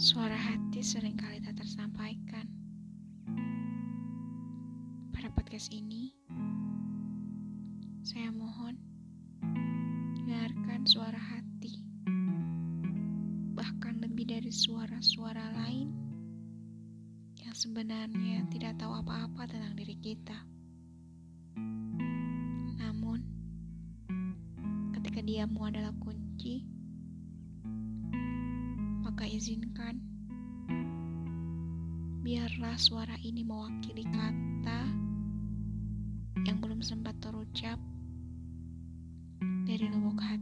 Suara hati sering kali tak tersampaikan. Pada podcast ini, saya mohon dengarkan suara hati, bahkan lebih dari suara-suara lain yang sebenarnya tidak tahu apa-apa tentang diri kita. Namun, ketika diamu adalah kunci, maka izinkan biarlah suara ini mewakili kata yang belum sempat terucap dari lubuk hati.